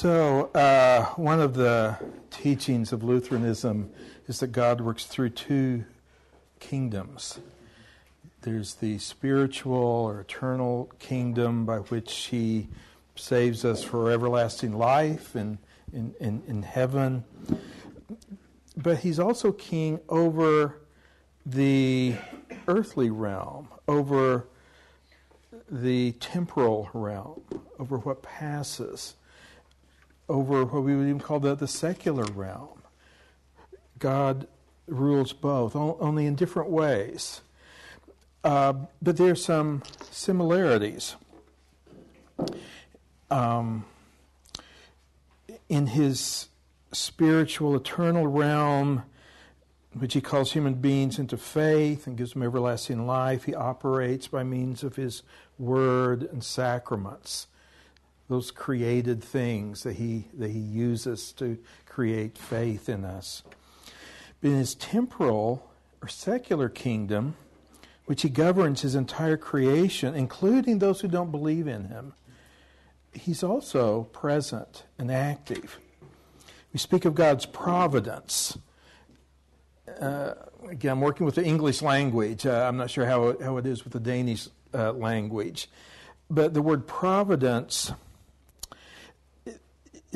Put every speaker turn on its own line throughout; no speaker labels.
So, uh, one of the teachings of Lutheranism is that God works through two kingdoms. There's the spiritual or eternal kingdom by which He saves us for everlasting life in, in, in, in heaven. But He's also king over the earthly realm, over the temporal realm, over what passes, over what we would even call the, the secular realm. God rules both, only in different ways. Uh, but there are some similarities. Um, in his spiritual, eternal realm, which he calls human beings into faith and gives them everlasting life, he operates by means of his word and sacraments, those created things that he, that he uses to create faith in us. But in his temporal or secular kingdom, which he governs his entire creation, including those who don't believe in him, he's also present and active. We speak of God's providence. Uh, again, I'm working with the English language. Uh, I'm not sure how how it is with the Danish uh, language. But the word providence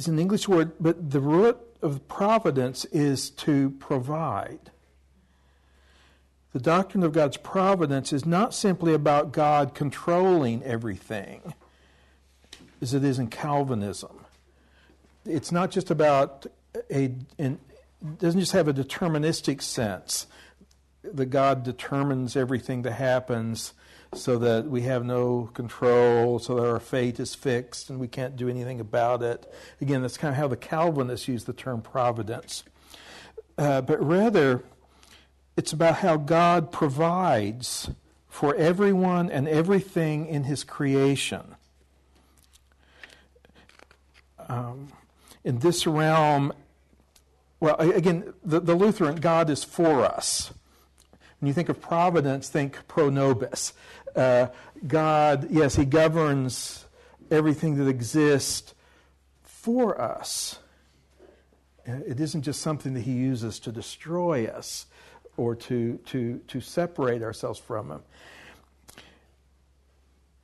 is an English word, but the root of providence is to provide. The doctrine of God's providence is not simply about God controlling everything, as it is in Calvinism. It's not just about a, an, doesn't just have a deterministic sense that God determines everything that happens so that we have no control, so that our fate is fixed and we can't do anything about it. Again, that's kind of how the Calvinists use the term providence. Uh, but rather, it's about how God provides for everyone and everything in His creation. Um, in this realm, well, again, the, the Lutheran God is for us. When you think of providence, think pro nobis. Uh, God, yes, He governs everything that exists for us. Uh, it isn't just something that He uses to destroy us or to, to, to separate ourselves from Him.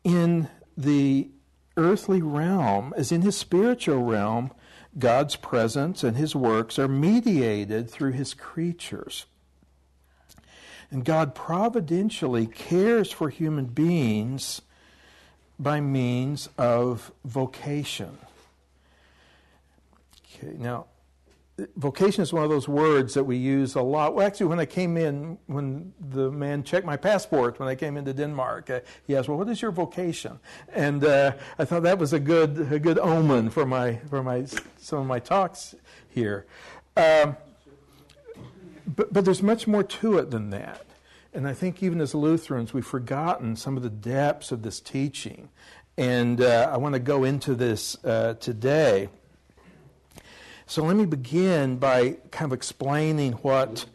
In the earthly realm, as in His spiritual realm, God's presence and His works are mediated through His creatures. And God providentially cares for human beings by means of vocation. Okay, now, vocation is one of those words that we use a lot. Well, actually, when I came in, when the man checked my passport when I came into Denmark, uh, he asked, "Well, what is your vocation?" And uh, I thought that was a good, a good omen for my, for my, some of my talks here. Um, but, but there's much more to it than that. And I think even as Lutherans, we've forgotten some of the depths of this teaching. And uh, I want to go into this uh, today. So let me begin by kind of explaining what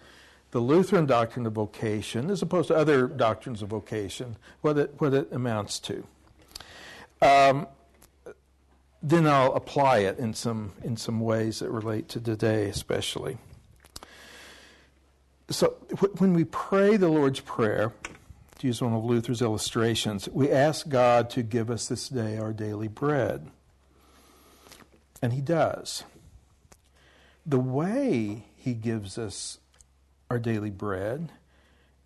the Lutheran doctrine of vocation, as opposed to other doctrines of vocation, what it, what it amounts to. Um, then I'll apply it in some, in some ways that relate to today, especially so when we pray the Lord's Prayer, to use one of Luther's illustrations, we ask God to give us this day our daily bread. And He does. The way He gives us our daily bread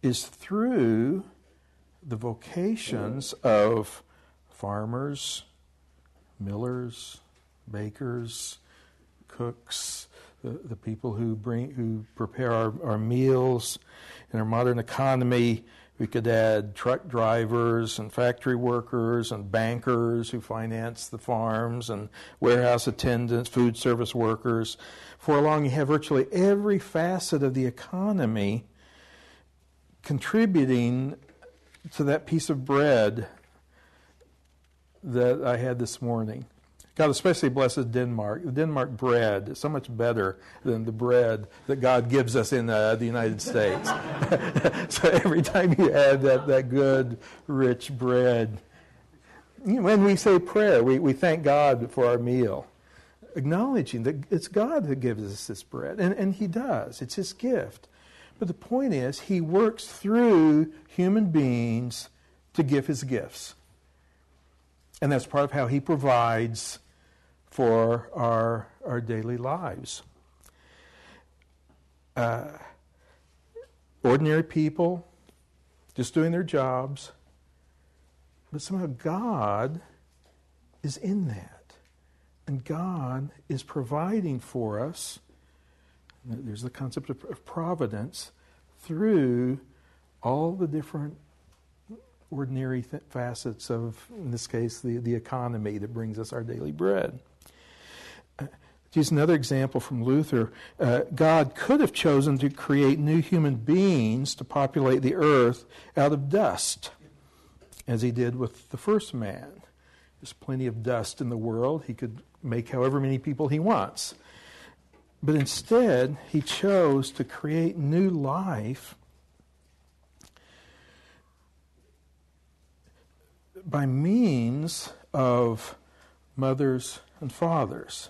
is through the vocations of farmers, millers, bakers, cooks, the, the people who bring who prepare our, our meals in our modern economy. We could add truck drivers and factory workers and bankers who finance the farms and warehouse attendants, food service workers. For long, you have virtually every facet of the economy contributing to that piece of bread that I had this morning. God especially blesses Denmark. The Denmark bread is so much better than the bread that God gives us in uh, the United States. so every time you add that, that good, rich bread, when we say prayer, we, we thank God for our meal. acknowledging that it's God that gives us this bread. And, and He does, it's His gift. But the point is, He works through human beings to give His gifts. And that's part of how He provides for our, our daily lives. Uh, ordinary people just doing their jobs, but somehow God is in that. And God is providing for us. There's the concept of, of providence through all the different ordinary th- facets of, in this case, the, the economy that brings us our daily bread. To use another example from Luther, uh, God could have chosen to create new human beings to populate the earth out of dust, as he did with the first man. There's plenty of dust in the world. He could make however many people he wants. But instead, he chose to create new life by means of mothers and fathers,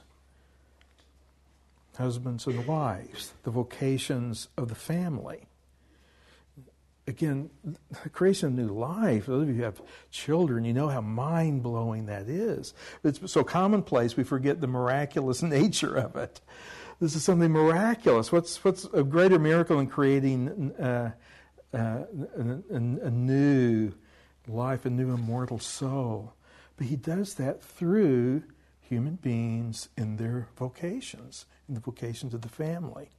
husbands and wives, the vocations of the family again, the creation of new life, those of you who have children, you know how mind blowing that is. It's so commonplace, we forget the miraculous nature of it. This is something miraculous. What's, what's a greater miracle in creating uh, uh, a, a, a new life, a new immortal soul? But he does that through human beings in their vocations, the vocations of the family.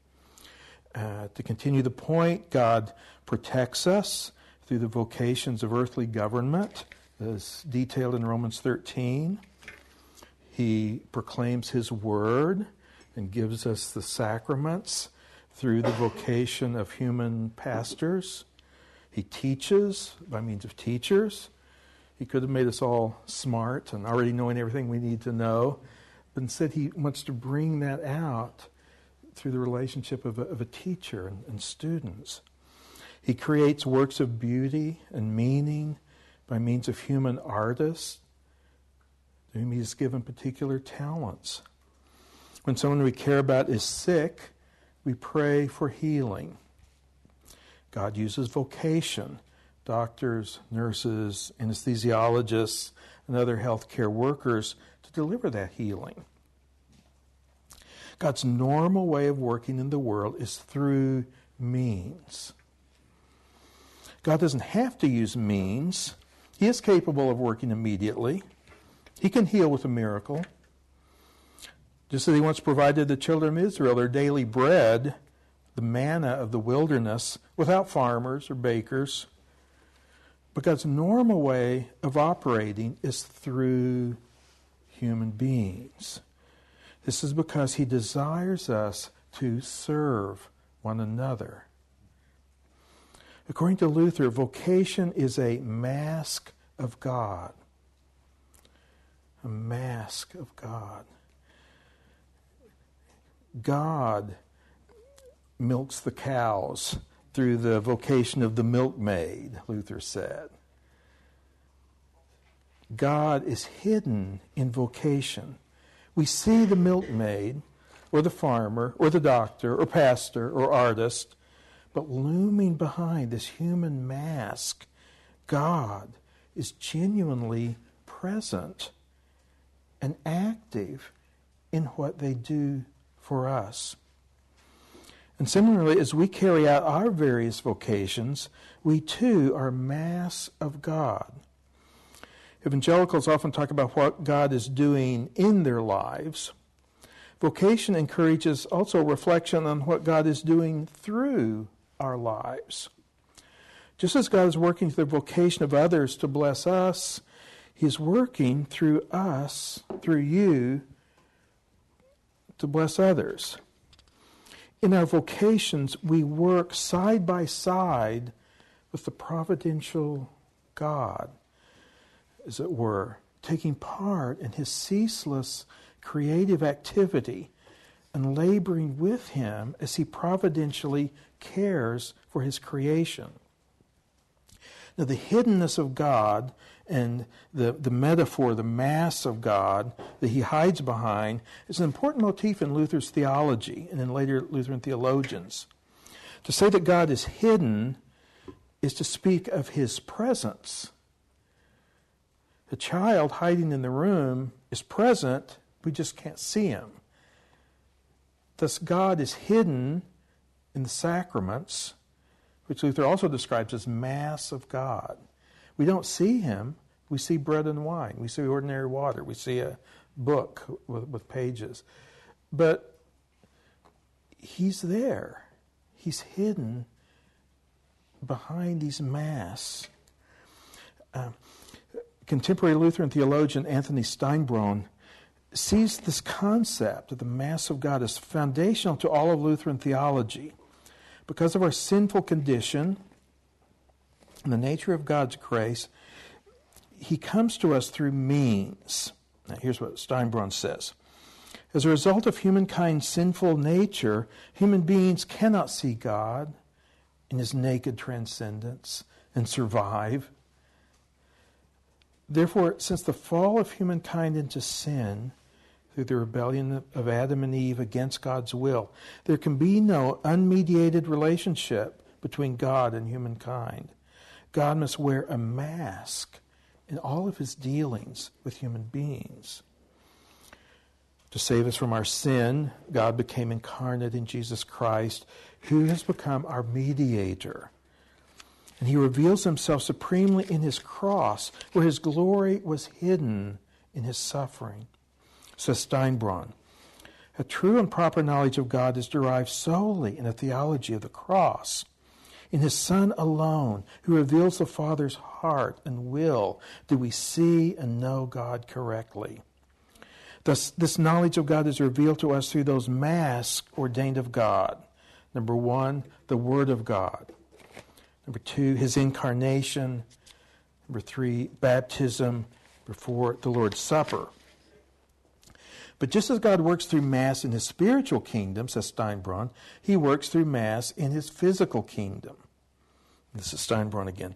Uh, to continue the point, God protects us through the vocations of earthly government, as detailed in Romans 13. He proclaims His word and gives us the sacraments through the vocation of human pastors. He teaches by means of teachers. He could have made us all smart and already knowing everything we need to know, but instead, He wants to bring that out through the relationship of a, of a teacher and, and students. He creates works of beauty and meaning by means of human artists to whom he has given particular talents. When someone we care about is sick, we pray for healing. God uses vocation, doctors, nurses, anesthesiologists, and other healthcare workers to deliver that healing. God's normal way of working in the world is through means. God doesn't have to use means. He is capable of working immediately. He can heal with a miracle. Just as he once provided the children of Israel their daily bread, the manna of the wilderness, without farmers or bakers. But God's normal way of operating is through human beings. This is because he desires us to serve one another. According to Luther, vocation is a mask of God. A mask of God. God milks the cows through the vocation of the milkmaid, Luther said. God is hidden in vocation we see the milkmaid, or the farmer, or the doctor, or pastor, or artist, but looming behind this human mask, God is genuinely present and active in what they do for us. And similarly, as we carry out our various vocations, we too are masks of God. Evangelicals often talk about what God is doing in their lives. Vocation encourages also reflection on what God is doing through our lives. Just as God is working through the vocation of others to bless us, He is working through us, through you, to bless others. In our vocations, we work side by side with the providential God as it were, taking part in his ceaseless creative activity and laboring with him as he providentially cares for his creation. Now, the hiddenness of God and the, the metaphor, the mask of God, that he hides behind is an important motif in Luther's theology and in later Lutheran theologians. To say that God is hidden is to speak of his presence. The child hiding in the room is present, we just can't see him. Thus, God is hidden in the sacraments, which Luther also describes as Masks of God. We don't see him, we see bread and wine, we see ordinary water, we see a book with, with pages. But he's there, he's hidden behind these Masks. Uh, contemporary Lutheran theologian Anthony Steinbronn sees this concept of the Masks of God as foundational to all of Lutheran theology. Because of our sinful condition and the nature of God's grace, He comes to us through means. Now, here's what Steinbronn says. As a result of humankind's sinful nature, human beings cannot see God in His naked transcendence and survive Therefore, since the fall of humankind into sin, through the rebellion of Adam and Eve against God's will, there can be no unmediated relationship between God and humankind. God must wear a mask in all of his dealings with human beings. To save us from our sin, God became incarnate in Jesus Christ, who has become our mediator and he reveals himself supremely in his cross, where his glory was hidden in his suffering. Says Steinbronn, a true and proper knowledge of God is derived solely in a theology of the cross. In his Son alone, who reveals the Father's heart and will, do we see and know God correctly. Thus, this knowledge of God is revealed to us through those masks ordained of God. Number one, the Word of God. Number two, his incarnation. Number three, baptism. Four, the Lord's Supper. But just as God works through Masks in his spiritual kingdom, says Steinbronn, he works through Masks in his physical kingdom. This is Steinbronn again.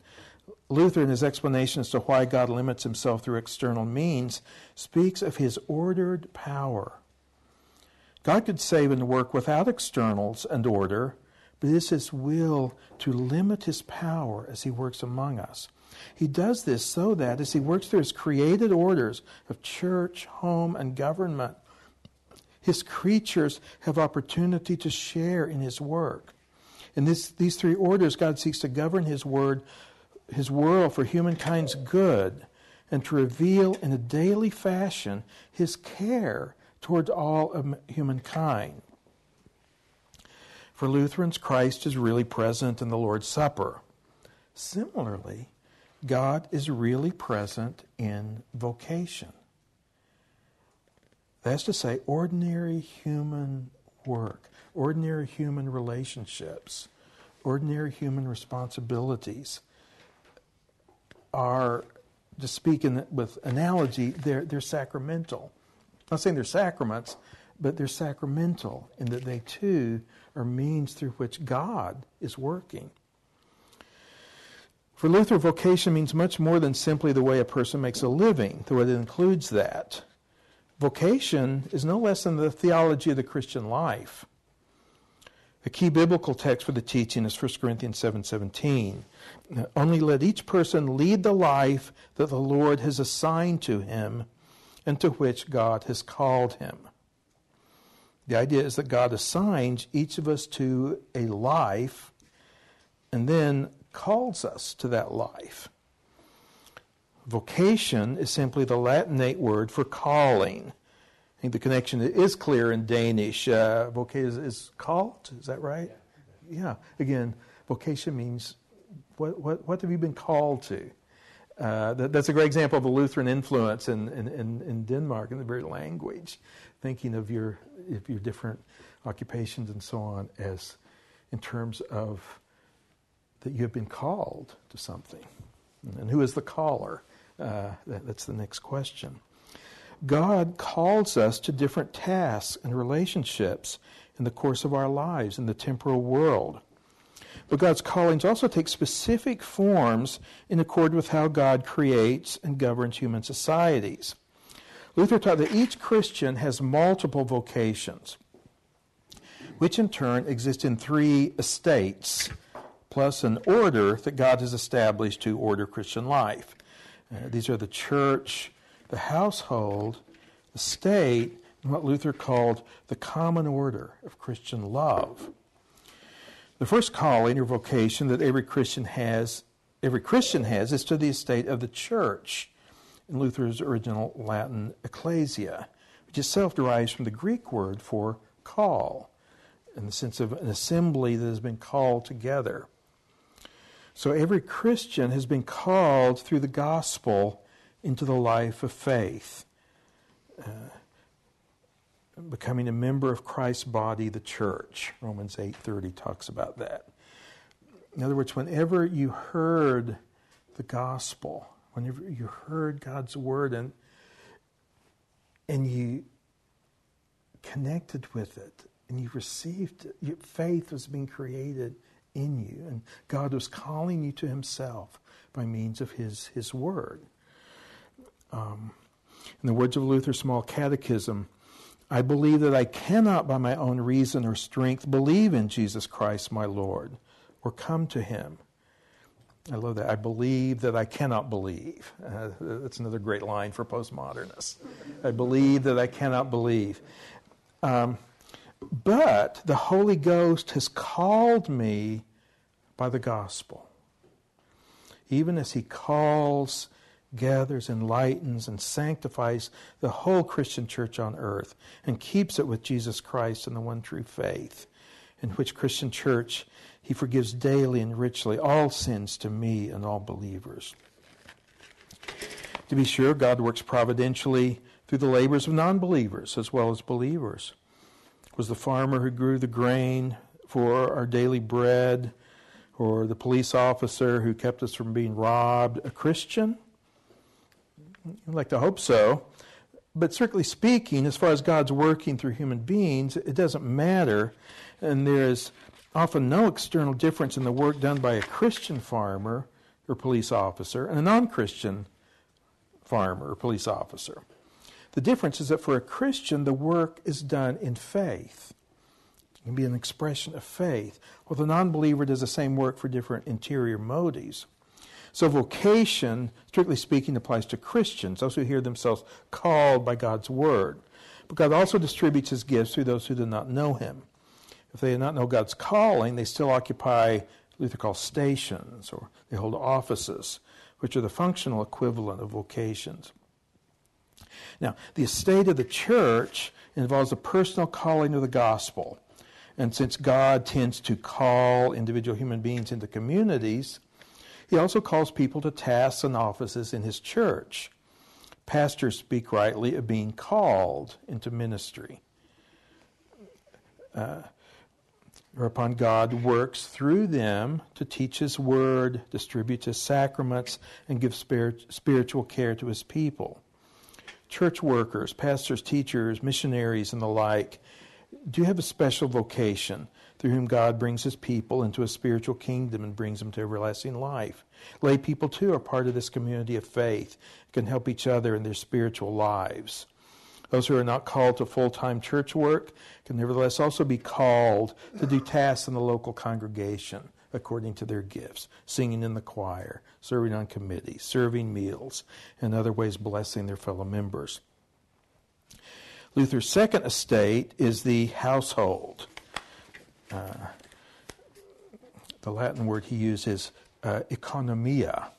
Luther, in his explanation as to why God limits himself through external means, speaks of his ordered power. God could save and work without externals and order, but it is his will to limit his power as he works among us. He does this so that as he works through his created orders of church, home, and government, his creatures have opportunity to share in his work. In this, these three orders, God seeks to govern his word, his world for humankind's good, and to reveal in a daily fashion his care towards all of humankind. For Lutherans, Christ is really present in the Lord's Supper. Similarly, God is really present in vocation. That's to say, ordinary human work, ordinary human relationships, ordinary human responsibilities are, to speak in, with analogy, they're, they're sacramental. I'm not saying they're sacraments, but they're sacramental in that they too are means through which God is working. For Luther, vocation means much more than simply the way a person makes a living, though it includes that. Vocation is no less than the theology of the Christian life. The key biblical text for the teaching is 1 Corinthians 7:17. Only let each person lead the life that the Lord has assigned to him and to which God has called him. The idea is that God assigns each of us to a life and then calls us to that life. Vocation is simply the Latinate word for calling. I think the connection is clear in Danish. Uh, vocation is, is called, is that right? Yeah. yeah. Again, vocation means what, what, what have you been called to? Uh, that, that's a great example of the Lutheran influence in, in, in, in Denmark in the very language, thinking of your, of your different occupations and so on as in terms of that you have been called to something. And who is the caller? Uh, that, that's the next question. God calls us to different tasks and relationships in the course of our lives in the temporal world. But God's callings also take specific forms in accord with how God creates and governs human societies. Luther taught that each Christian has multiple vocations, which in turn exist in three estates, plus an order that God has established to order Christian life. Uh, these are the church, the household, the state, and what Luther called the common order of Christian love. The first calling or vocation that every Christian has, every Christian has, is to the estate of the church in Luther's original Latin ecclesia, which itself derives from the Greek word for call, in the sense of an assembly that has been called together. So every Christian has been called through the gospel into the life of faith, uh, becoming a member of Christ's body, the church. Romans 8:30 talks about that. In other words, whenever you heard the gospel, whenever you heard God's word and and you connected with it and you received it, your faith was being created in you, and God was calling you to Himself by means of His His Word. Um, in the words of Luther's Small Catechism, I believe that I cannot, by my own reason or strength, believe in Jesus Christ, my Lord, or come to Him. I love that. I believe that I cannot believe. Uh, that's another great line for postmodernists. I believe that I cannot believe. Um, but the Holy Ghost has called me by the gospel. Even as He calls, gathers, enlightens, and sanctifies the whole Christian church on earth and keeps it with Jesus Christ and the one true faith, in which Christian church He forgives daily and richly all sins to me and all believers. To be sure, God works providentially through the labors of non believers as well as believers was the farmer who grew the grain for our daily bread, or the police officer who kept us from being robbed, a Christian? I'd like to hope so. But strictly speaking, as far as God's working through human beings, it doesn't matter. And there's often no external difference in the work done by a Christian farmer or police officer and a non Christian farmer or police officer. The difference is that for a Christian, the work is done in faith. It can be an expression of faith. Well, the non believer does the same work for different interior motives. So, vocation, strictly speaking, applies to Christians, those who hear themselves called by God's word. But God also distributes his gifts through those who do not know him. If they do not know God's calling, they still occupy Luther calls stations, or they hold offices, which are the functional equivalent of vocations. Now, the estate of the church involves a personal calling of the gospel. And since God tends to call individual human beings into communities, he also calls people to tasks and offices in his church. Pastors speak rightly of being called into ministry. Uh, whereupon God works through them to teach His Word, distribute His sacraments, and give spirit, spiritual care to His people church workers, pastors, teachers, missionaries, and the like, do have a special vocation through whom God brings his people into a spiritual kingdom and brings them to everlasting life. Lay people, too, are part of this community of faith, can help each other in their spiritual lives. Those who are not called to full time church work can nevertheless also be called to do tasks in the local congregation according to their gifts, singing in the choir, serving on committees, serving meals, and other ways blessing their fellow members. Luther's second estate is the household. Uh, the Latin word he uses uh, economia.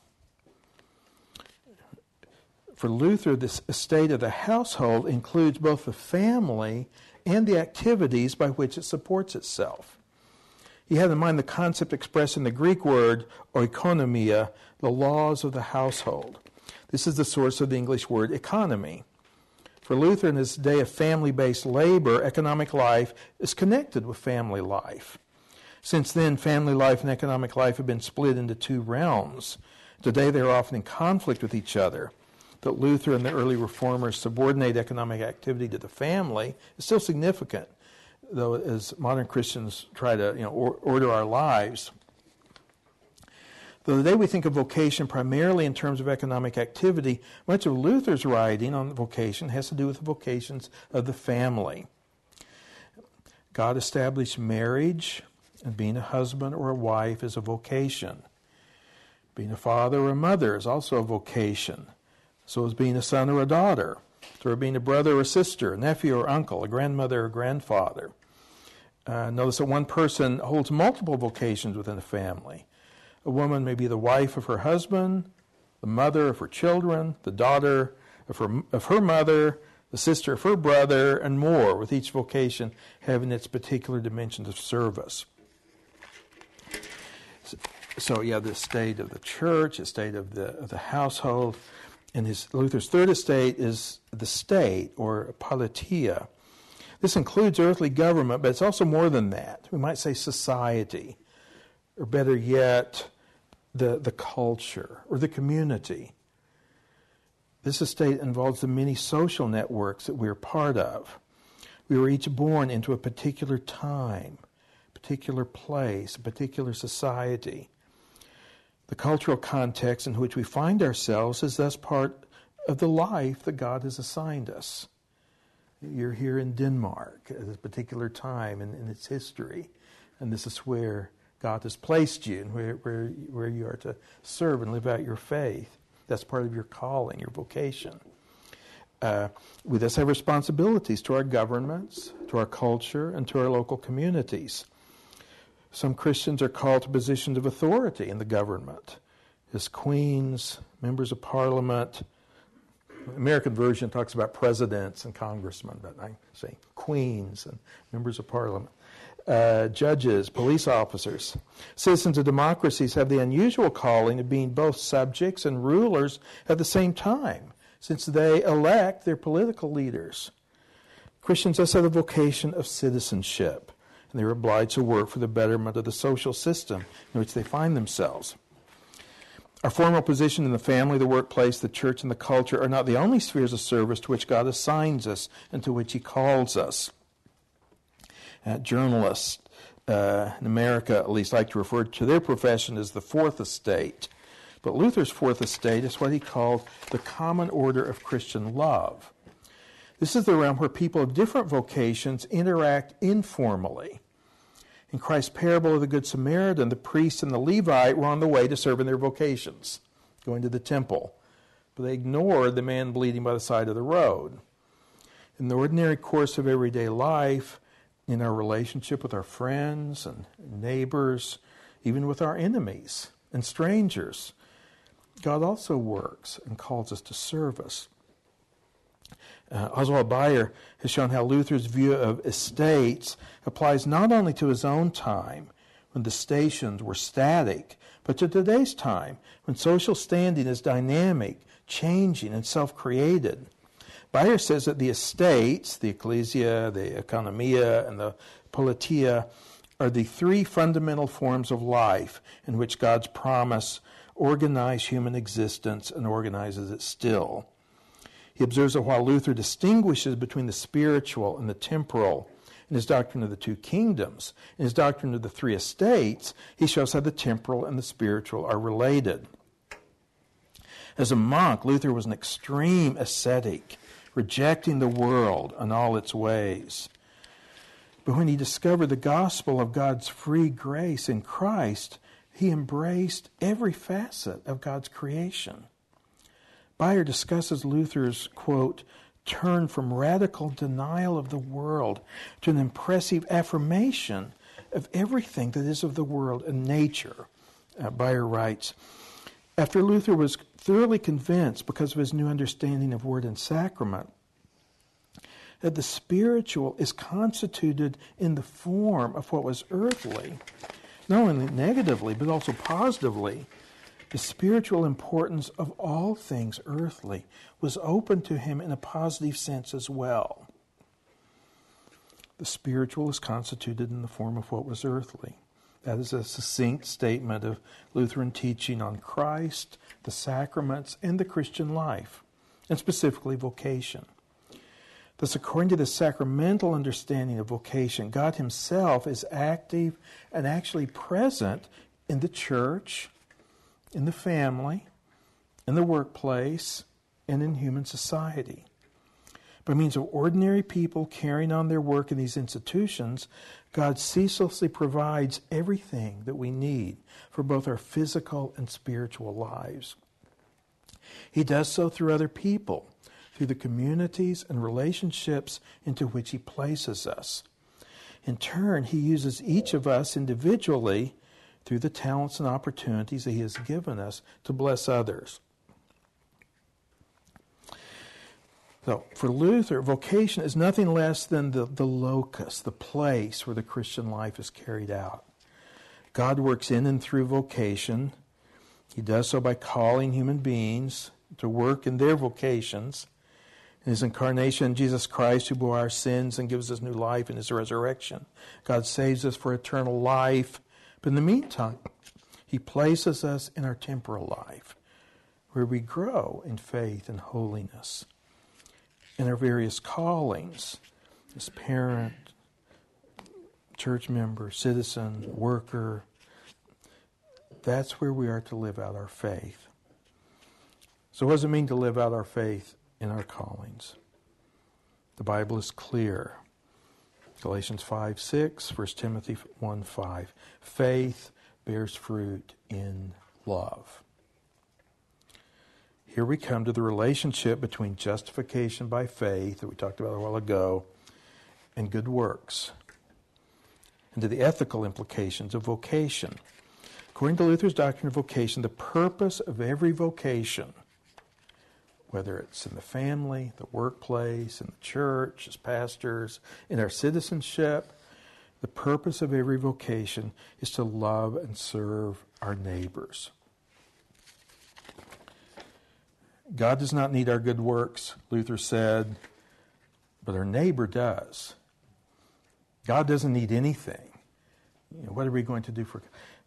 For Luther, this estate of the household includes both the family and the activities by which it supports itself. He had in mind the concept expressed in the Greek word oikonomia, the laws of the household. This is the source of the English word economy. For Luther, in his day of family based labor, economic life is connected with family life. Since then, family life and economic life have been split into two realms. Today, they are often in conflict with each other. That Luther and the early reformers subordinate economic activity to the family is still significant though, as modern Christians try to you know, or, order our lives, Though today we think of vocation primarily in terms of economic activity, much of Luther's writing on vocation has to do with the vocations of the family. God established marriage, and being a husband or a wife is a vocation. Being a father or a mother is also a vocation. So as being a son or a daughter. So being a brother or a sister, a nephew or uncle, a grandmother or grandfather. Uh, notice that one person holds multiple vocations within a family. A woman may be the wife of her husband, the mother of her children, the daughter of her, of her mother, the sister of her brother, and more, with each vocation having its particular dimensions of service. So, so yeah, the state of the church, the state of the, of the household, and his Luther's third estate is the state, or politia. This includes earthly government, but it's also more than that. We might say society, or better yet, the, the culture or the community. This estate involves the many social networks that we're part of. We were each born into a particular time, particular place, a particular society. The cultural context in which we find ourselves is thus part of the life that God has assigned us. You're here in Denmark at a particular time in, in its history, and this is where God has placed you and where, where, where you are to serve and live out your faith. That's part of your calling, your vocation. Uh, we thus have responsibilities to our governments, to our culture, and to our local communities. Some Christians are called to positions of authority in the government as queens, members of parliament. American version talks about presidents and congressmen, but I say queens and members of parliament uh, judges, police officers. Citizens of democracies have the unusual calling of being both subjects and rulers at the same time, since they elect their political leaders. Christians thus have the vocation of citizenship, and they are obliged to work for the betterment of the social system in which they find themselves. Our formal position in the family, the workplace, the church, and the culture are not the only spheres of service to which God assigns us and to which He calls us uh, journalists uh, in America, at least, like to refer to their profession as the fourth estate. But Luther's fourth estate is what he called the common order of Christian love. This is the realm where people of different vocations interact informally. In Christ's parable of the Good Samaritan, the priest and the Levite were on the way to serve in their vocations, going to the temple. But they ignored the man bleeding by the side of the road. In the ordinary course of everyday life, in our relationship with our friends and neighbors, even with our enemies and strangers. God also works and calls us to service. Uh, Oswald Bayer has shown how Luther's view of estates applies not only to his own time, when the stations were static, but to today's time, when social standing is dynamic, changing, and self created. Bayer says that the estates, the ecclesia, the economia, and the politia, are the three fundamental forms of life in which God's promise organizes human existence and organizes it still. He observes that while Luther distinguishes between the spiritual and the temporal in his doctrine of the two kingdoms, in his doctrine of the three estates, he shows how the temporal and the spiritual are related. As a monk, Luther was an extreme ascetic rejecting the world and all its ways. But when he discovered the gospel of God's free grace in Christ, he embraced every facet of God's creation. Bayer discusses Luther's, quote, turn from radical denial of the world to an impressive affirmation of everything that is of the world and nature. Uh, writes, after Luther was thoroughly convinced, because of his new understanding of word and sacrament, that the spiritual is constituted in the form of what was earthly, not only negatively, but also positively. The spiritual importance of all things earthly was open to him in a positive sense as well. The spiritual is constituted in the form of what was earthly. That is a succinct statement of Lutheran teaching on Christ, the sacraments, and the Christian life, and specifically vocation. Thus, according to the sacramental understanding of vocation, God Himself is active and actually present in the church, in the family, in the workplace, and in human society. By means of ordinary people carrying on their work in these institutions, God ceaselessly provides everything that we need for both our physical and spiritual lives. He does so through other people, through the communities and relationships into which He places us. In turn, He uses each of us individually through the talents and opportunities that He has given us to bless others. So, for Luther, vocation is nothing less than the, the locus, the place where the Christian life is carried out. God works in and through vocation. He does so by calling human beings to work in their vocations. In his incarnation, Jesus Christ, who bore our sins and gives us new life in his resurrection. God saves us for eternal life. But in the meantime, he places us in our temporal life, where we grow in faith and holiness in our various callings as parent, church member, citizen, worker. That's where we are to live out our faith. So, what does it mean to live out our faith in our callings? The Bible is clear. Galatians 5 6, 1 Timothy 1 5. Faith bears fruit in love. Here we come to the relationship between justification by faith that we talked about a while ago and good works, and to the ethical implications of vocation. According to Luther's doctrine of vocation, the purpose of every vocation, whether it's in the family, the workplace, in the church, as pastors, in our citizenship, the purpose of every vocation is to love and serve our neighbors. God does not need our good works, Luther said, but our neighbor does. God doesn't need anything. You know, what are we going to do for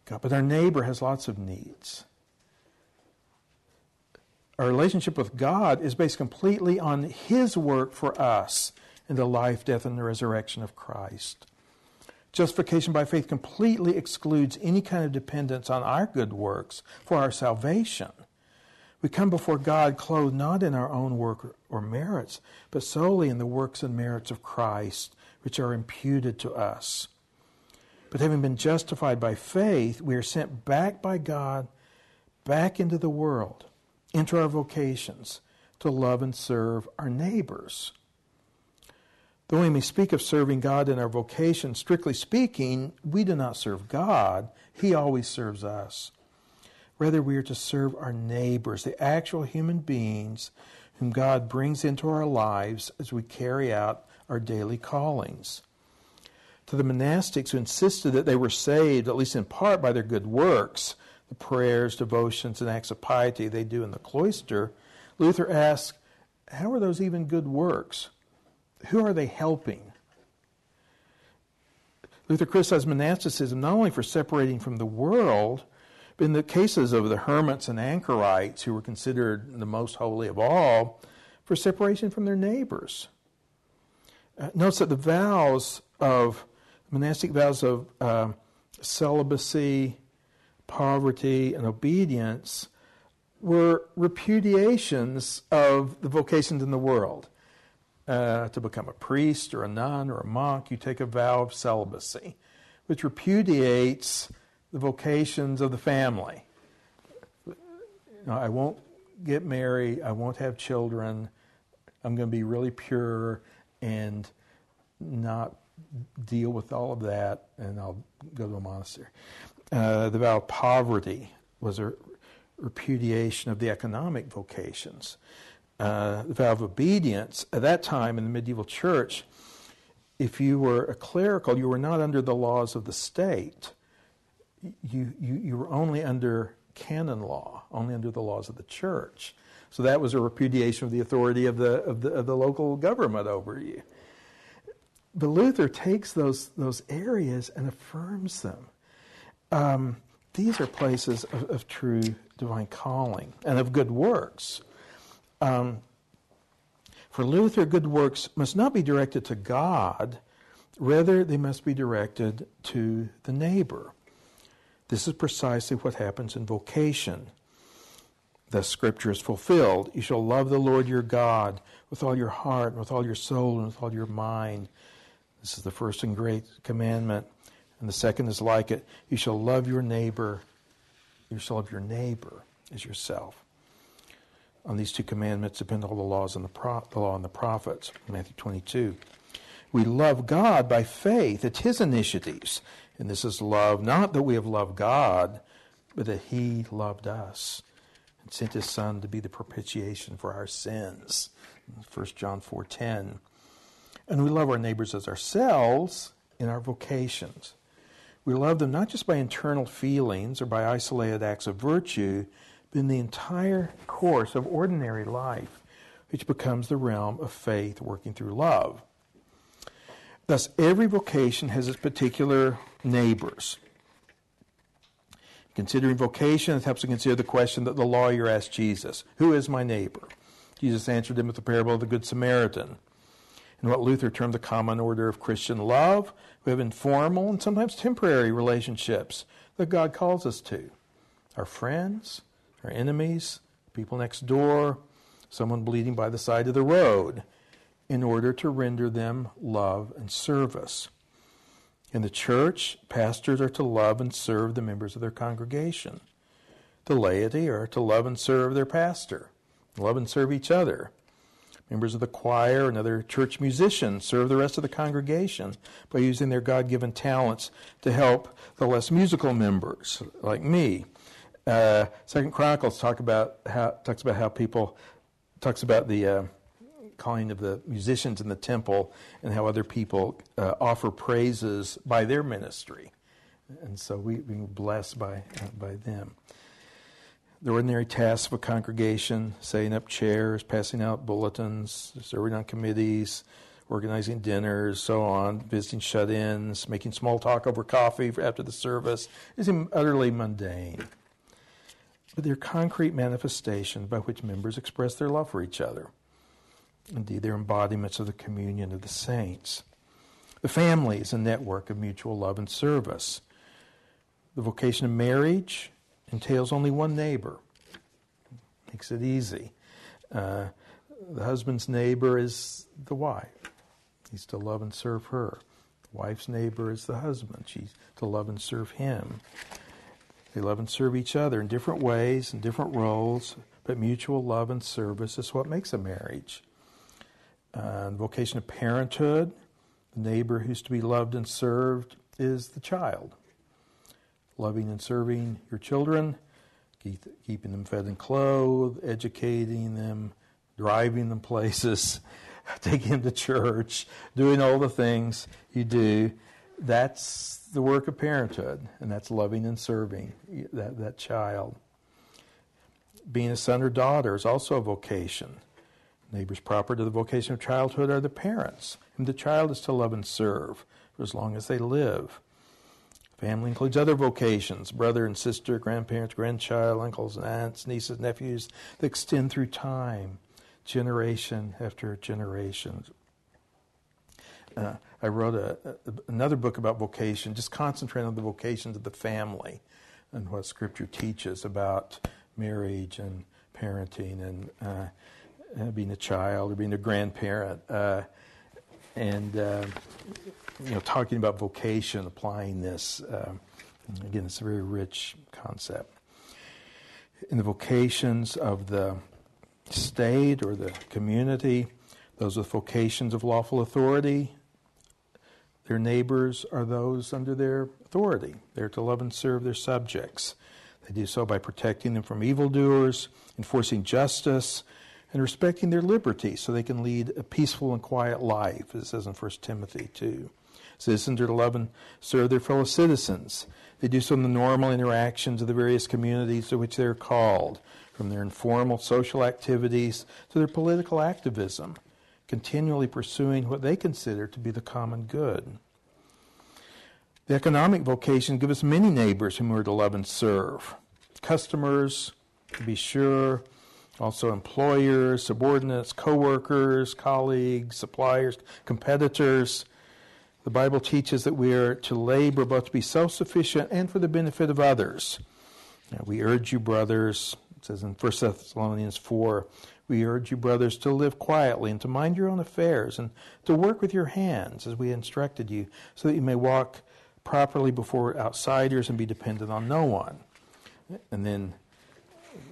God? But our neighbor has lots of needs. Our relationship with God is based completely on His work for us in the life, death, and the resurrection of Christ. Justification by faith completely excludes any kind of dependence on our good works for our salvation. We come before God clothed not in our own work or merits, but solely in the works and merits of Christ, which are imputed to us. But having been justified by faith, we are sent back by God, back into the world, into our vocations, to love and serve our neighbors. Though we may speak of serving God in our vocation, strictly speaking, we do not serve God, He always serves us. Rather, we are to serve our neighbors, the actual human beings whom God brings into our lives as we carry out our daily callings. To the monastics who insisted that they were saved, at least in part, by their good works, the prayers, devotions, and acts of piety they do in the cloister, Luther asks, How are those even good works? Who are they helping? Luther criticized monasticism not only for separating from the world, but in the cases of the hermits and anchorites, who were considered the most holy of all, for separation from their neighbors. Uh, notice that the vows of monastic vows of uh, celibacy, poverty, and obedience were repudiations of the vocations in the world. Uh, to become a priest or a nun or a monk, you take a vow of celibacy, which repudiates the vocations of the family. I won't get married, I won't have children, I'm going to be really pure and not deal with all of that, and I'll go to a monastery. Uh, the vow of poverty was a repudiation of the economic vocations. Uh, the vow of obedience, at that time in the medieval church, if you were a clerical, you were not under the laws of the state you, you, you were only under canon law, only under the laws of the church. So that was a repudiation of the authority of the, of the, of the local government over you. But Luther takes those, those areas and affirms them. Um, these are places of, of, true divine calling and of good works. Um, for Luther, good works must not be directed to God, rather, they must be directed to the neighbor. This is precisely what happens in vocation. the scripture is fulfilled. You shall love the Lord your God with all your heart, and with all your soul, and with all your mind. This is the first and great commandment. And the second is like it. You shall love your neighbor. You shall love your neighbor as yourself. On these two commandments depend all the laws and the, pro- the law and the prophets. Matthew 22. We love God by faith. It's His initiatives. And this is love, not that we have loved God, but that He loved us and sent His Son to be the propitiation for our sins. 1 John 4.10. And we love our neighbors as ourselves in our vocations. We love them not just by internal feelings or by isolated acts of virtue, but in the entire course of ordinary life, which becomes the realm of faith working through love. Thus, every vocation has its particular neighbors. Considering vocation, it helps to consider the question that the lawyer asked Jesus Who is my neighbor? Jesus answered him with the parable of the Good Samaritan. In what Luther termed the common order of Christian love, we have informal and sometimes temporary relationships that God calls us to. Our friends, our enemies, people next door, someone bleeding by the side of the road in order to render them love and service. In the church, pastors are to love and serve the members of their congregation. The laity are to love and serve their pastor, love and serve each other. Members of the choir and other church musicians serve the rest of the congregation by using their God given talents to help the less musical members, like me. Uh, Second Chronicles talk about how, talks about how people talks about the uh, calling of the musicians in the temple and how other people uh, offer praises by their ministry. And so we, we blessed by, by them. The ordinary tasks of a congregation, setting up chairs, passing out bulletins, serving on committees, organizing dinners, so on, visiting shut ins, making small talk over coffee after the service, is utterly mundane. But they're concrete manifestations by which members express their love for each other. Indeed, they're embodiments of the communion of the saints. The family is a network of mutual love and service. The vocation of marriage entails only one neighbor, makes it easy. Uh, the husband's neighbor is the wife. He's to love and serve her. The wife's neighbor is the husband. She's to love and serve him. They love and serve each other in different ways, in different roles, but mutual love and service is what makes a marriage. Uh, the vocation of parenthood, the neighbor who's to be loved and served is the child. Loving and serving your children, keep, keeping them fed and clothed, educating them, driving them places, taking them to church, doing all the things you do. That's the work of parenthood, and that's loving and serving that, that child. Being a son or daughter is also a vocation. Neighbors proper to the vocation of childhood are the parents, and the child is to love and serve for as long as they live. Family includes other vocations brother and sister, grandparents, grandchild, uncles and aunts, nieces, nephews that extend through time, generation after generation. Uh, I wrote a, a, another book about vocation, just concentrating on the vocations of the family and what Scripture teaches about marriage and parenting and uh, uh, being a child or being a grandparent, uh, and uh, you know, talking about vocation, applying this. Uh, again, it's a very rich concept. In the vocations of the state or the community, those with vocations of lawful authority, their neighbors are those under their authority. They're to love and serve their subjects. They do so by protecting them from evildoers, enforcing justice, and respecting their liberty so they can lead a peaceful and quiet life, as it says in 1 Timothy 2. Citizens are to love and serve their fellow citizens. They do so in the normal interactions of the various communities to which they are called, from their informal social activities to their political activism, continually pursuing what they consider to be the common good. The economic vocation gives us many neighbors whom we are to love and serve. Customers, to be sure, also employers, subordinates, co-workers, colleagues, suppliers, competitors. The Bible teaches that we are to labor both to be self-sufficient and for the benefit of others. Now, we urge you, brothers, It says in 1 Thessalonians 4 We urge you, brothers, to live quietly and to mind your own affairs and to work with your hands as we instructed you, so that you may walk properly before outsiders and be dependent on no one. And then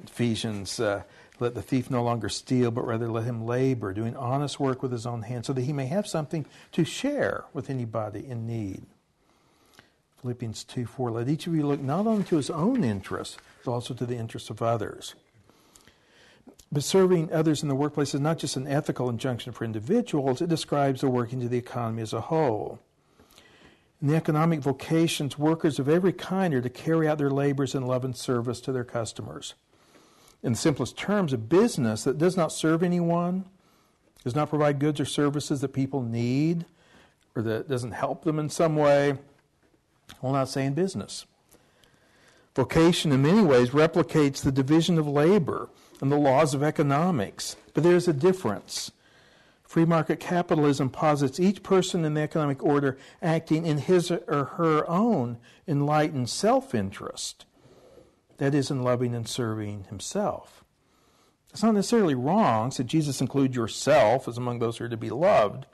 Ephesians, uh, let the thief no longer steal, but rather let him labor, doing honest work with his own hands, so that he may have something to share with anybody in need. Philippians 2 4. Let each of you look not only to his own interests, but also to the interests of others. But serving others in the workplace is not just an ethical injunction for individuals, it describes the working to the economy as a whole. In the economic vocations, workers of every kind are to carry out their labors in love and service to their customers. In the simplest terms, a business that does not serve anyone, does not provide goods or services that people need, or that doesn't help them in some way, will not stay in business. Vocation, in many ways, replicates the division of labor and the laws of economics, but there is a difference. Free market capitalism posits each person in the economic order acting in his or her own enlightened self interest, that is, in loving and serving himself. It's not necessarily wrong, said Jesus include yourself as among those who are to be loved.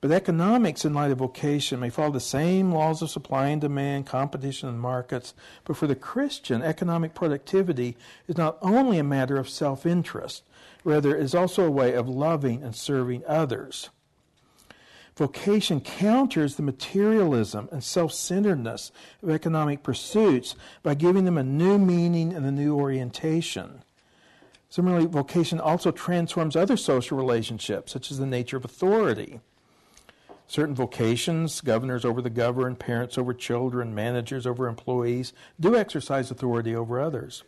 But economics, in light of vocation, may follow the same laws of supply and demand, competition in markets. But for the Christian, economic productivity is not only a matter of self interest, Rather, it is also a way of loving and serving others. Vocation counters the materialism and self centeredness of economic pursuits by giving them a new meaning and a new orientation. Similarly, vocation also transforms other social relationships, such as the nature of authority. Certain vocations, governors over the governed, parents over children, managers over employees, do exercise authority over others.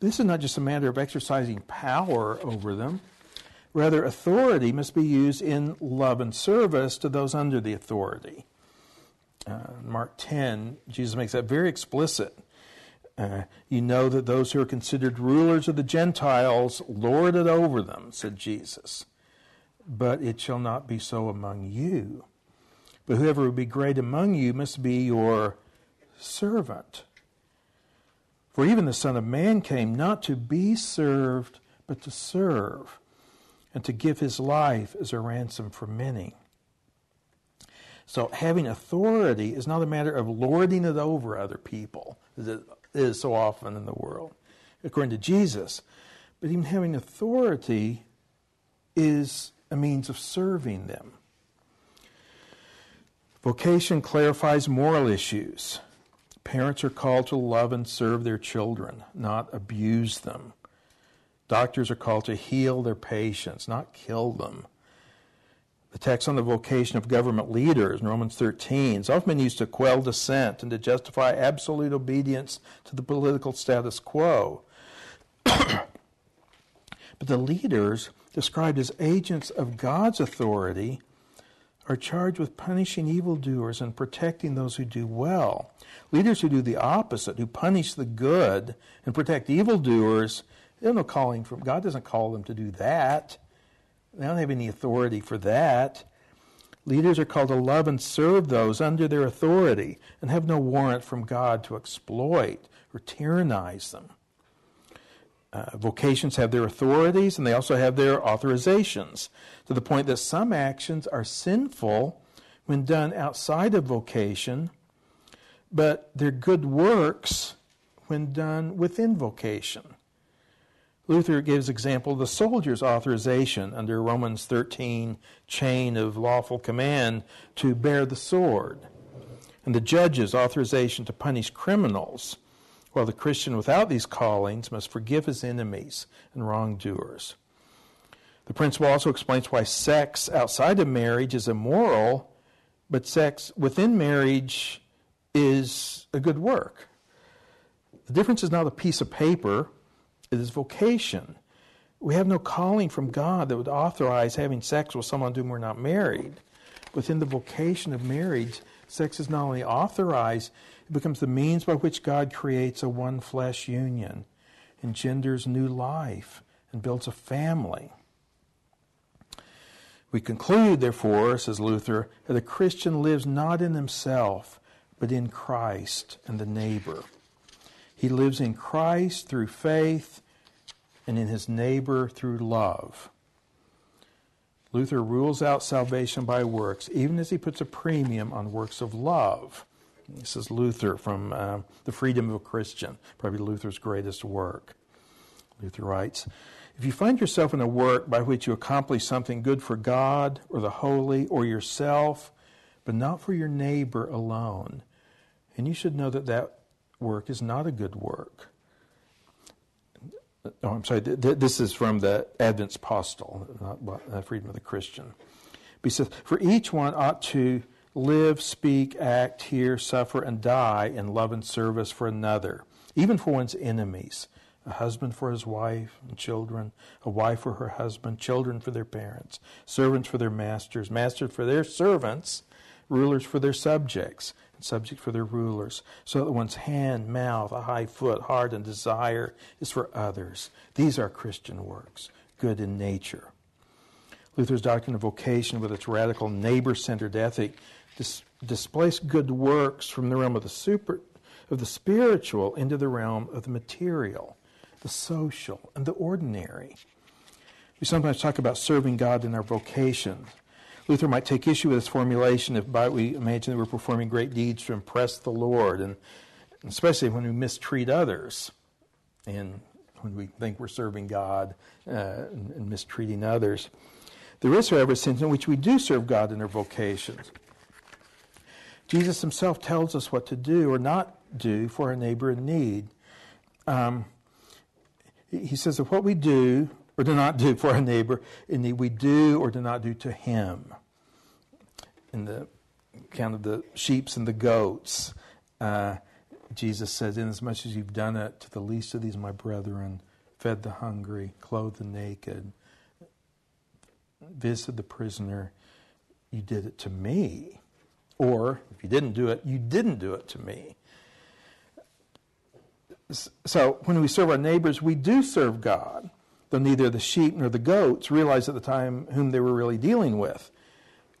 This is not just a matter of exercising power over them. Rather, authority must be used in love and service to those under the authority. Uh, Mark 10, Jesus makes that very explicit. Uh, you know that those who are considered rulers of the Gentiles lord it over them, said Jesus. But it shall not be so among you. But whoever would be great among you must be your servant. For even the Son of Man came not to be served, but to serve, and to give his life as a ransom for many. So having authority is not a matter of lording it over other people, as it is so often in the world, according to Jesus. But even having authority is a means of serving them. Vocation clarifies moral issues. Parents are called to love and serve their children, not abuse them. Doctors are called to heal their patients, not kill them. The text on the vocation of government leaders in Romans 13 is often used to quell dissent and to justify absolute obedience to the political status quo. but the leaders, described as agents of God's authority, are charged with punishing evildoers and protecting those who do well. Leaders who do the opposite, who punish the good and protect evildoers, have no calling from God doesn't call them to do that. They don't have any authority for that. Leaders are called to love and serve those under their authority and have no warrant from God to exploit or tyrannize them. Uh, vocations have their authorities and they also have their authorizations to the point that some actions are sinful when done outside of vocation, but they're good works when done within vocation. Luther gives example the soldier's authorization under Romans 13 chain of lawful command to bear the sword, and the judge's authorization to punish criminals while the Christian without these callings must forgive his enemies and wrongdoers. The principle also explains why sex outside of marriage is immoral, but sex within marriage is a good work. The difference is not a piece of paper, it is vocation. We have no calling from God that would authorize having sex with someone to whom we're not married. Within the vocation of marriage, sex is not only authorized, it becomes the means by which God creates a one flesh union, engenders new life, and builds a family. We conclude, therefore, says Luther, that a Christian lives not in himself, but in Christ and the neighbor. He lives in Christ through faith and in his neighbor through love. Luther rules out salvation by works, even as he puts a premium on works of love. This is Luther from uh, The Freedom of a Christian, probably Luther's greatest work. Luther writes If you find yourself in a work by which you accomplish something good for God or the holy or yourself, but not for your neighbor alone, and you should know that that work is not a good work. Oh, I'm sorry, this is from the Advent's Postil, not uh, Freedom of the Christian. He says, For each one ought to live, speak, act, hear, suffer, and die in love and service for another, even for one's enemies. A husband for his wife and children, a wife for her husband, children for their parents, servants for their masters, masters for their servants, rulers for their subjects, and subjects for their rulers, so that one's hand, mouth, a high foot, heart, and desire is for others. These are Christian works, good in nature. Luther's doctrine of vocation, with its radical neighbor centered ethic, dis- displace good works from the realm of the super of the spiritual into the realm of the material, the social, and the ordinary. We sometimes talk about serving God in our vocation. Luther might take issue with this formulation if by we imagine that we're performing great deeds to impress the Lord, and especially when we mistreat others, and when we think we're serving God uh, and, and mistreating others. There is, however, a sense in which we do serve God in our vocations. Jesus himself tells us what to do or not do for a neighbor in need. Um, he says that what we do or do not do for our neighbor in need, we do or do not do to him. In the account of the sheeps and the goats, uh, Jesus says, Inasmuch as you've done it to the least of these, my brethren, fed the hungry, clothed the naked, visited the prisoner, you did it to me. Or, if you didn't do it, you didn't do it to me. So, when we serve our neighbors, we do serve God, though neither the sheep nor the goats realized at the time whom they were really dealing with.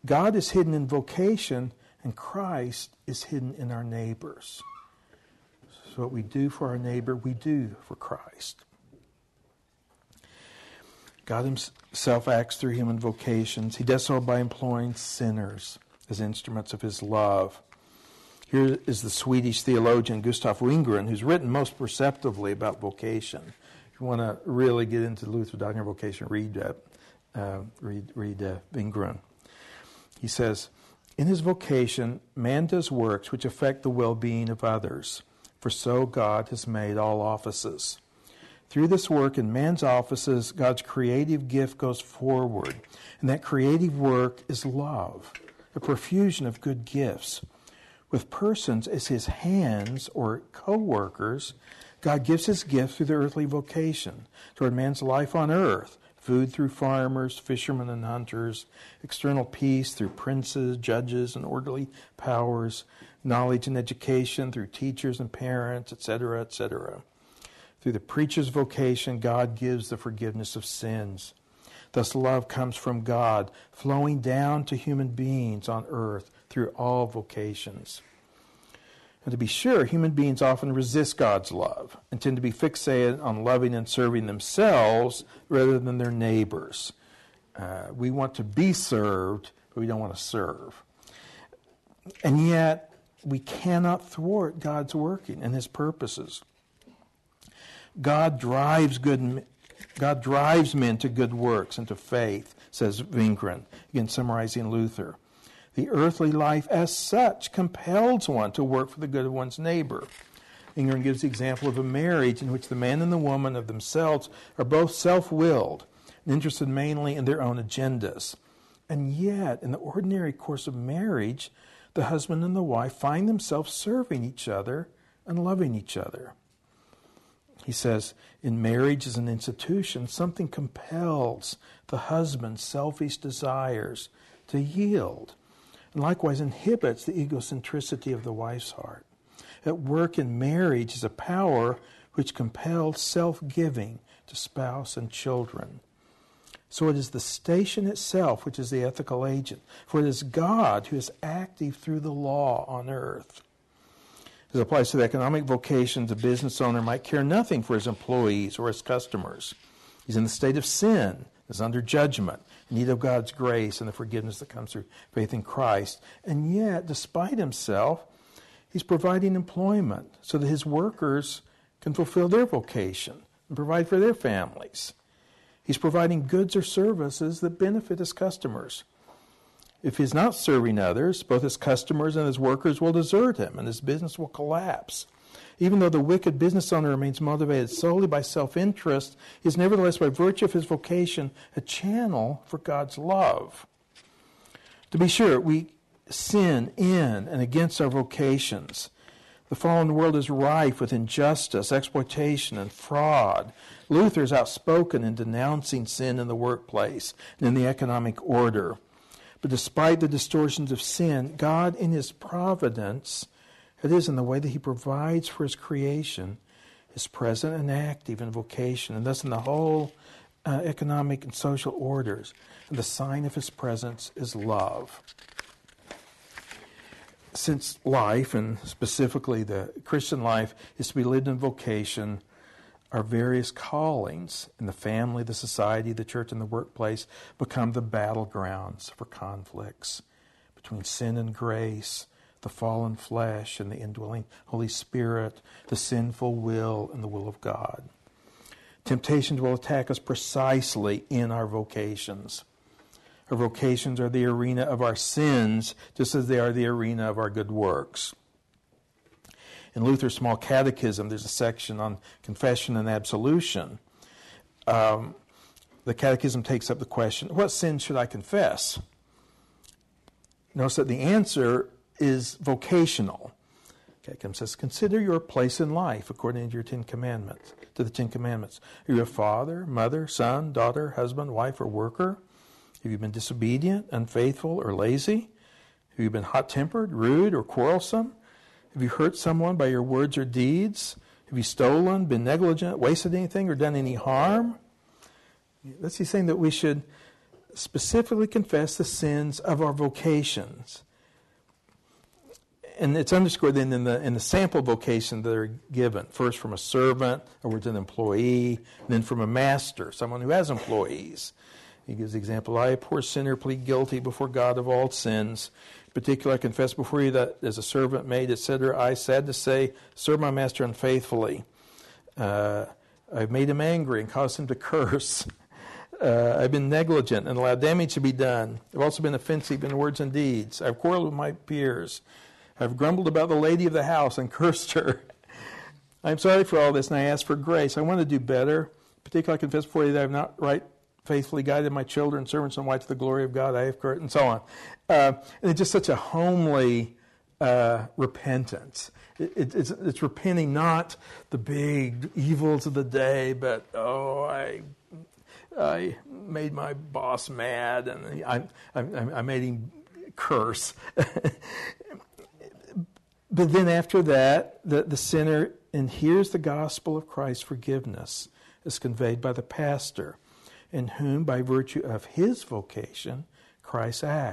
God is hidden in vocation, and Christ is hidden in our neighbors. So, what we do for our neighbor, we do for Christ. God Himself acts through human vocations. He does so by employing sinners as instruments of his love. Here is the Swedish theologian Gustav Wingren, who's written most perceptively about vocation. If you want to really get into Luther's doctrine of vocation, read, uh, uh, read, read uh. He says, In his vocation, man does works which affect the well being of others, for so God has made all offices. Through this work in man's offices, God's creative gift goes forward, and that creative work is love a profusion of good gifts. With persons as his hands or co workers, God gives his gift through the earthly vocation toward man's life on earth food through farmers, fishermen, and hunters, external peace through princes, judges, and orderly powers, knowledge and education through teachers and parents, etc., etc. Through the preacher's vocation, God gives the forgiveness of sins. Thus, love comes from God, flowing down to human beings on earth through all vocations. To be sure, human beings often resist God's love and tend to be fixated on loving and serving themselves rather than their neighbors. Uh, we want to be served, but we don't want to serve. And yet, we cannot thwart God's working and his purposes. God drives good God drives men to good works and to faith, says Wingren, again summarizing Luther. The earthly life as such compels one to work for the good of one's neighbor. Wingren gives the example of a marriage in which the man and the woman of themselves are both self willed and interested mainly in their own agendas. And yet, in the ordinary course of marriage, the husband and the wife find themselves serving each other and loving each other. He says, in marriage as an institution, something compels the husband's selfish desires to yield, and likewise inhibits the egocentricity of the wife's heart. At work in marriage is a power which compels self giving to spouse and children. So it is the station itself which is the ethical agent, for it is God who is active through the law on earth. As applies to the economic vocations, a business owner might care nothing for his employees or his customers. He's in the state of sin, is under judgment, need of God's grace and the forgiveness that comes through faith in Christ. And yet, despite himself, he's providing employment so that his workers can fulfill their vocation and provide for their families. He's providing goods or services that benefit his customers. If he's not serving others, both his customers and his workers will desert him and his business will collapse. Even though the wicked business owner remains motivated solely by self interest, he is nevertheless, by virtue of his vocation, a channel for God's love. To be sure, we sin in and against our vocations. The fallen world is rife with injustice, exploitation, and fraud. Luther is outspoken in denouncing sin in the workplace and in the economic order. But despite the distortions of sin, God, in His providence, it is in the way that He provides for His creation, is present and active in vocation, and thus in the whole uh, economic and social orders. And the sign of His presence is love. Since life, and specifically the Christian life, is to be lived in vocation, our various callings in the family, the society, the church, and the workplace become the battlegrounds for conflicts between sin and grace, the fallen flesh and the indwelling Holy Spirit, the sinful will and the will of God. Temptations will attack us precisely in our vocations. Our vocations are the arena of our sins, just as they are the arena of our good works. In Luther's Small Catechism, there's a section on confession and absolution. Um, the Catechism takes up the question what sin should I confess? Notice that the answer is vocational. Catechism says, Consider your place in life according to your Ten Commandments, to the Ten Commandments. Are you a father, mother, son, daughter, husband, wife, or worker? Have you been disobedient, unfaithful, or lazy? Have you been hot tempered, rude, or quarrelsome? Have you hurt someone by your words or deeds? Have you stolen, been negligent, wasted anything, or done any harm? That's he's saying that we should specifically confess the sins of our vocations and it's underscored then in the in the sample vocation that are given first from a servant, or words an employee, then from a master, someone who has employees. He gives the example: I, a poor sinner, plead guilty before God of all sins. In particular, I confess before you that as a servant, maid, etc., I, sad to say, serve my master unfaithfully. Uh, I've made him angry and caused him to curse. Uh, I've been negligent and allowed damage to be done. I've also been offensive in words and deeds. I've quarreled with my peers. I've grumbled about the lady of the house and cursed her. I'm sorry for all this, and I ask for grace. I want to do better. Particularly, I confess before you that I have not right faithfully guided my children, servants, and wife to the glory of God. I have cursed, and so on. Uh, and it's just such a homely uh, repentance. It, it, it's, it's repenting not the big evils of the day, but oh, I I made my boss mad, and I, I, I made him curse. But then after that, the, the sinner, and here's the gospel of Christ's forgiveness, is conveyed by the pastor, in whom, by virtue of his vocation, Christ acts.